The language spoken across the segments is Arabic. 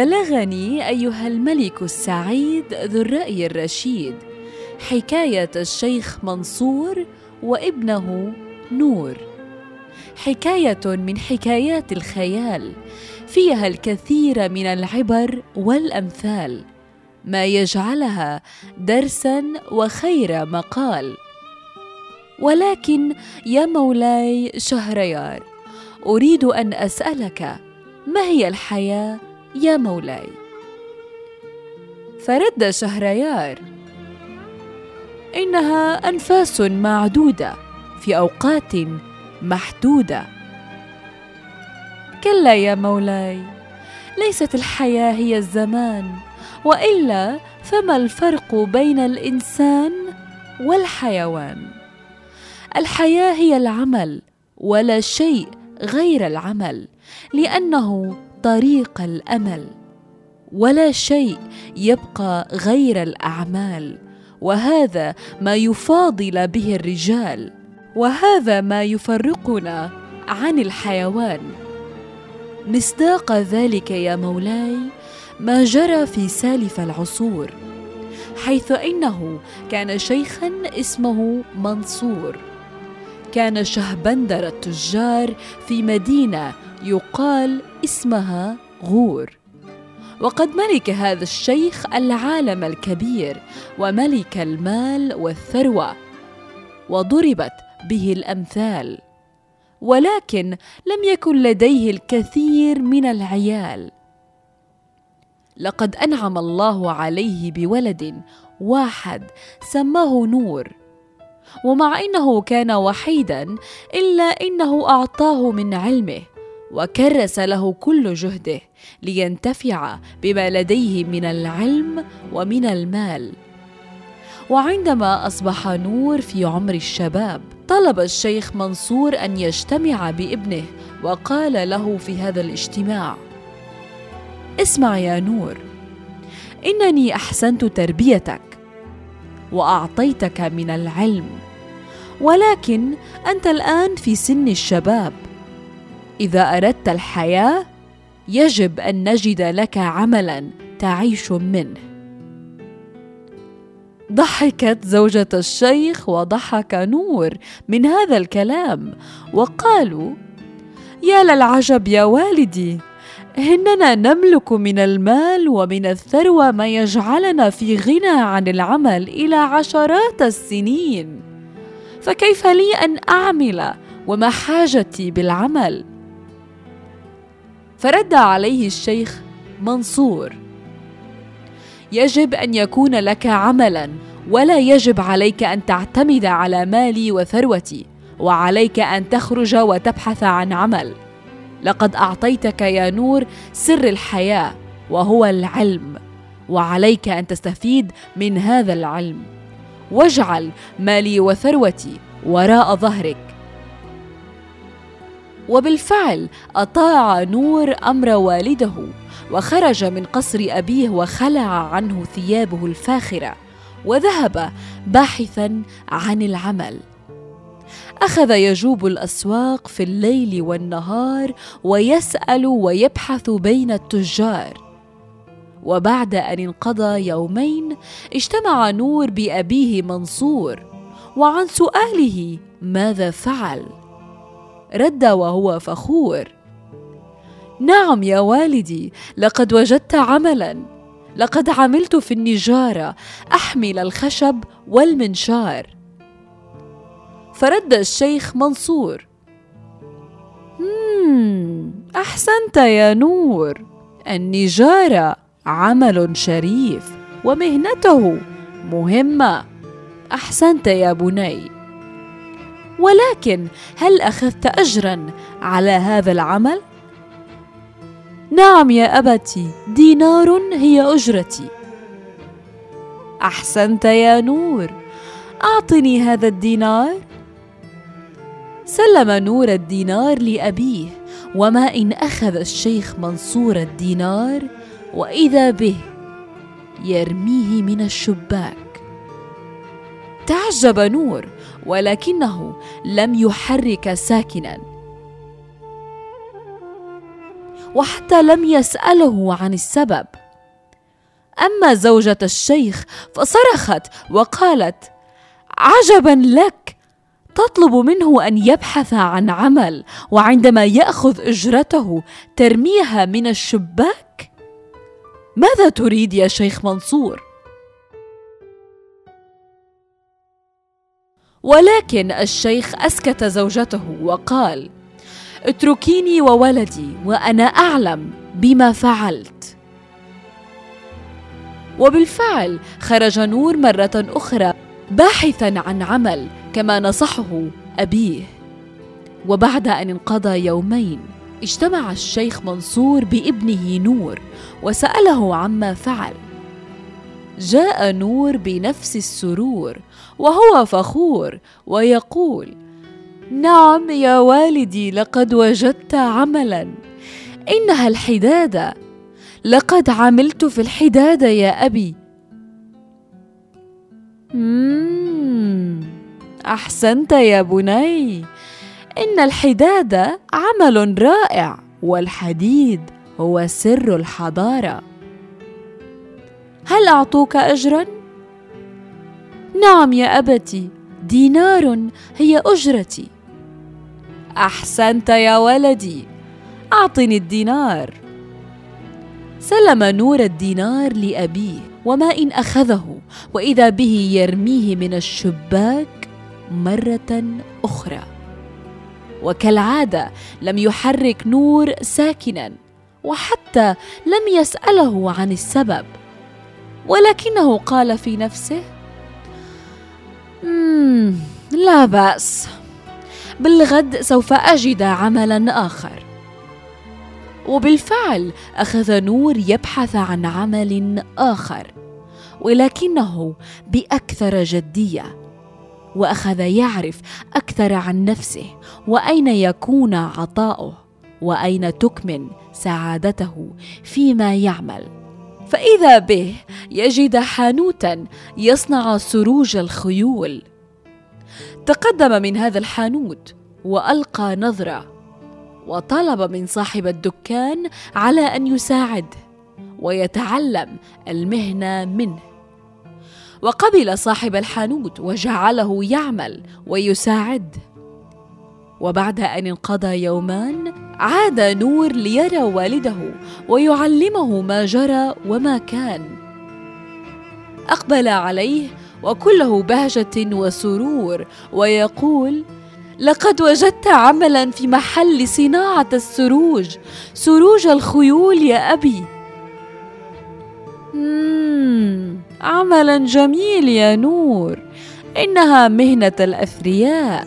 بلغني أيها الملك السعيد ذو الرأي الرشيد حكاية الشيخ منصور وابنه نور. حكاية من حكايات الخيال فيها الكثير من العبر والأمثال. ما يجعلها درسا وخير مقال. ولكن يا مولاي شهريار أريد أن أسألك ما هي الحياة يا مولاي. فرد شهريار. إنها أنفاس معدودة في أوقات محدودة. كلا يا مولاي ليست الحياة هي الزمان وإلا فما الفرق بين الإنسان والحيوان؟ الحياة هي العمل ولا شيء غير العمل لأنه طريق الأمل ولا شيء يبقى غير الأعمال وهذا ما يفاضل به الرجال وهذا ما يفرقنا عن الحيوان. مصداق ذلك يا مولاي ما جرى في سالف العصور حيث إنه كان شيخا اسمه منصور. كان شهبندر التجار في مدينة يقال اسمها غور. وقد ملك هذا الشيخ العالم الكبير وملك المال والثروة وضربت به الأمثال ولكن لم يكن لديه الكثير من العيال. لقد أنعم الله عليه بولد واحد سماه نور ومع إنه كان وحيدا إلا إنه أعطاه من علمه. وكرس له كل جهده لينتفع بما لديه من العلم ومن المال. وعندما أصبح نور في عمر الشباب طلب الشيخ منصور أن يجتمع بابنه وقال له في هذا الاجتماع اسمع يا نور إنني أحسنت تربيتك وأعطيتك من العلم ولكن أنت الآن في سن الشباب إذا أردت الحياة يجب أن نجد لك عملا تعيش منه. ضحكت زوجة الشيخ وضحك نور من هذا الكلام وقالوا يا للعجب يا والدي إننا نملك من المال ومن الثروة ما يجعلنا في غنى عن العمل إلى عشرات السنين. فكيف لي أن أعمل وما حاجتي بالعمل؟ فرد عليه الشيخ منصور. يجب أن يكون لك عملا ولا يجب عليك أن تعتمد على مالي وثروتي وعليك أن تخرج وتبحث عن عمل. لقد أعطيتك يا نور سر الحياة وهو العلم وعليك أن تستفيد من هذا العلم. واجعل مالي وثروتي وراء ظهرك. وبالفعل أطاع نور أمر والده وخرج من قصر أبيه وخلع عنه ثيابه الفاخرة وذهب باحثا عن العمل. أخذ يجوب الأسواق في الليل والنهار ويسأل ويبحث بين التجار. وبعد أن انقضى يومين اجتمع نور بأبيه منصور وعن سؤاله ماذا فعل؟ رد وهو فخور. نعم يا والدي لقد وجدت عملا. لقد عملت في النجارة أحمل الخشب والمنشار. فرد الشيخ منصور. أحسنت يا نور. النجارة عمل شريف ومهنته مهمة. أحسنت يا بني. ولكن هل أخذت اجرا على هذا العمل؟ نعم يا أبتي دينار هي أجرتي. أحسنت يا نور أعطني هذا الدينار. سلم نور الدينار لأبيه وما إن أخذ الشيخ منصور الدينار وإذا به يرميه من الشباك. تعجب نور ولكنه لم يحرك ساكنا. وحتى لم يسأله عن السبب. أما زوجة الشيخ فصرخت وقالت عجبا لك. تطلب منه أن يبحث عن عمل وعندما يأخذ أجرته ترميها من الشباك. ماذا تريد يا شيخ منصور؟ ولكن الشيخ أسكت زوجته وقال اتركيني وولدي وأنا أعلم بما فعلت. وبالفعل خرج نور مرة أخرى باحثا عن عمل كما نصحه أبيه. وبعد أن انقضى يومين اجتمع الشيخ منصور بابنه نور وسأله عما فعل. جاء نور بنفس السرور وهو فخور ويقول نعم يا والدي لقد وجدت عملا. إنها الحدادة. لقد عملت في الحدادة يا أبي. أحسنت يا بني. إن الحدادة عمل رائع والحديد هو سر الحضارة. هل أعطوك اجرا؟ نعم يا أبتي دينار هي أجرتي. أحسنت يا ولدي أعطني الدينار. سلم نور الدينار لأبيه وما إن أخذه وإذا به يرميه من الشباك مرة أخرى. وكالعادة لم يحرك نور ساكنا وحتى لم يسأله عن السبب. ولكنه قال في نفسه لا بأس. بالغد سوف أجد عملا آخر. وبالفعل أخذ نور يبحث عن عمل آخر ولكنه بأكثر جدية وأخذ يعرف أكثر عن نفسه وأين يكون عطاؤه وأين تكمن سعادته فيما يعمل. فإذا به يجد حانوتا يصنع سروج الخيول. تقدم من هذا الحانوت وألقى نظرة وطلب من صاحب الدكان على أن يساعده ويتعلم المهنة منه. وقبل صاحب الحانوت وجعله يعمل ويساعد. وبعد أن انقضى يومان عاد نور ليرى والده ويعلمه ما جرى وما كان. أقبل عليه وكله بهجة وسرور ويقول لقد وجدت عملا في محل صناعة السروج سروج الخيول يا أبي. مم عملا جميل يا نور إنها مهنة الأثرياء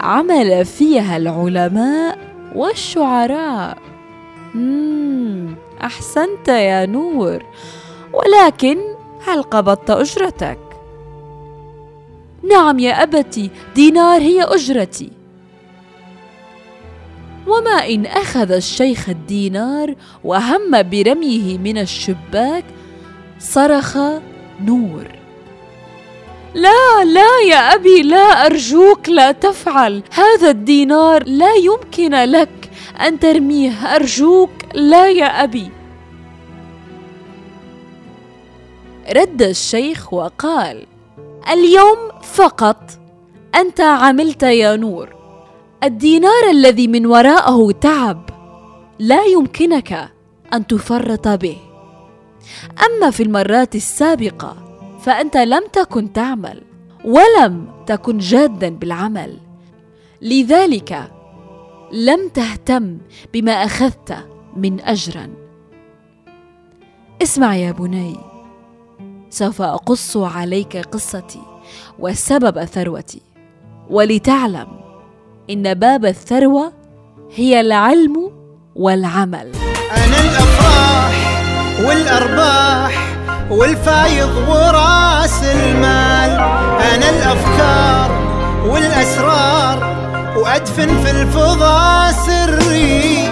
عمل فيها العلماء والشعراء. مم أحسنت يا نور. ولكن هل قبضت أجرتك؟ نعم يا أبتي دينار هي أجرتي. وما إن أخذ الشيخ الدينار وهم برميه من الشباك صرخ نور. لا لا يا أبي لا أرجوك لا تفعل. هذا الدينار لا يمكن لك أن ترميه. أرجوك لا يا أبي. رد الشيخ وقال اليوم فقط أنت عملت يا نور. الدينار الذي من وراءه تعب لا يمكنك أن تفرط به. أما في المرات السابقة فأنت لم تكن تعمل ولم تكن جادا بالعمل. لذلك لم تهتم بما أخذت من اجرا. اسمع يا بني سوف أقص عليك قصتي وسبب ثروتي. ولتعلم إن باب الثروة هي العلم والعمل. أنا الأفراح والأرباح. والفايض وراس المال. أنا الأفكار والأسرار وأدفن في الفضاء سري.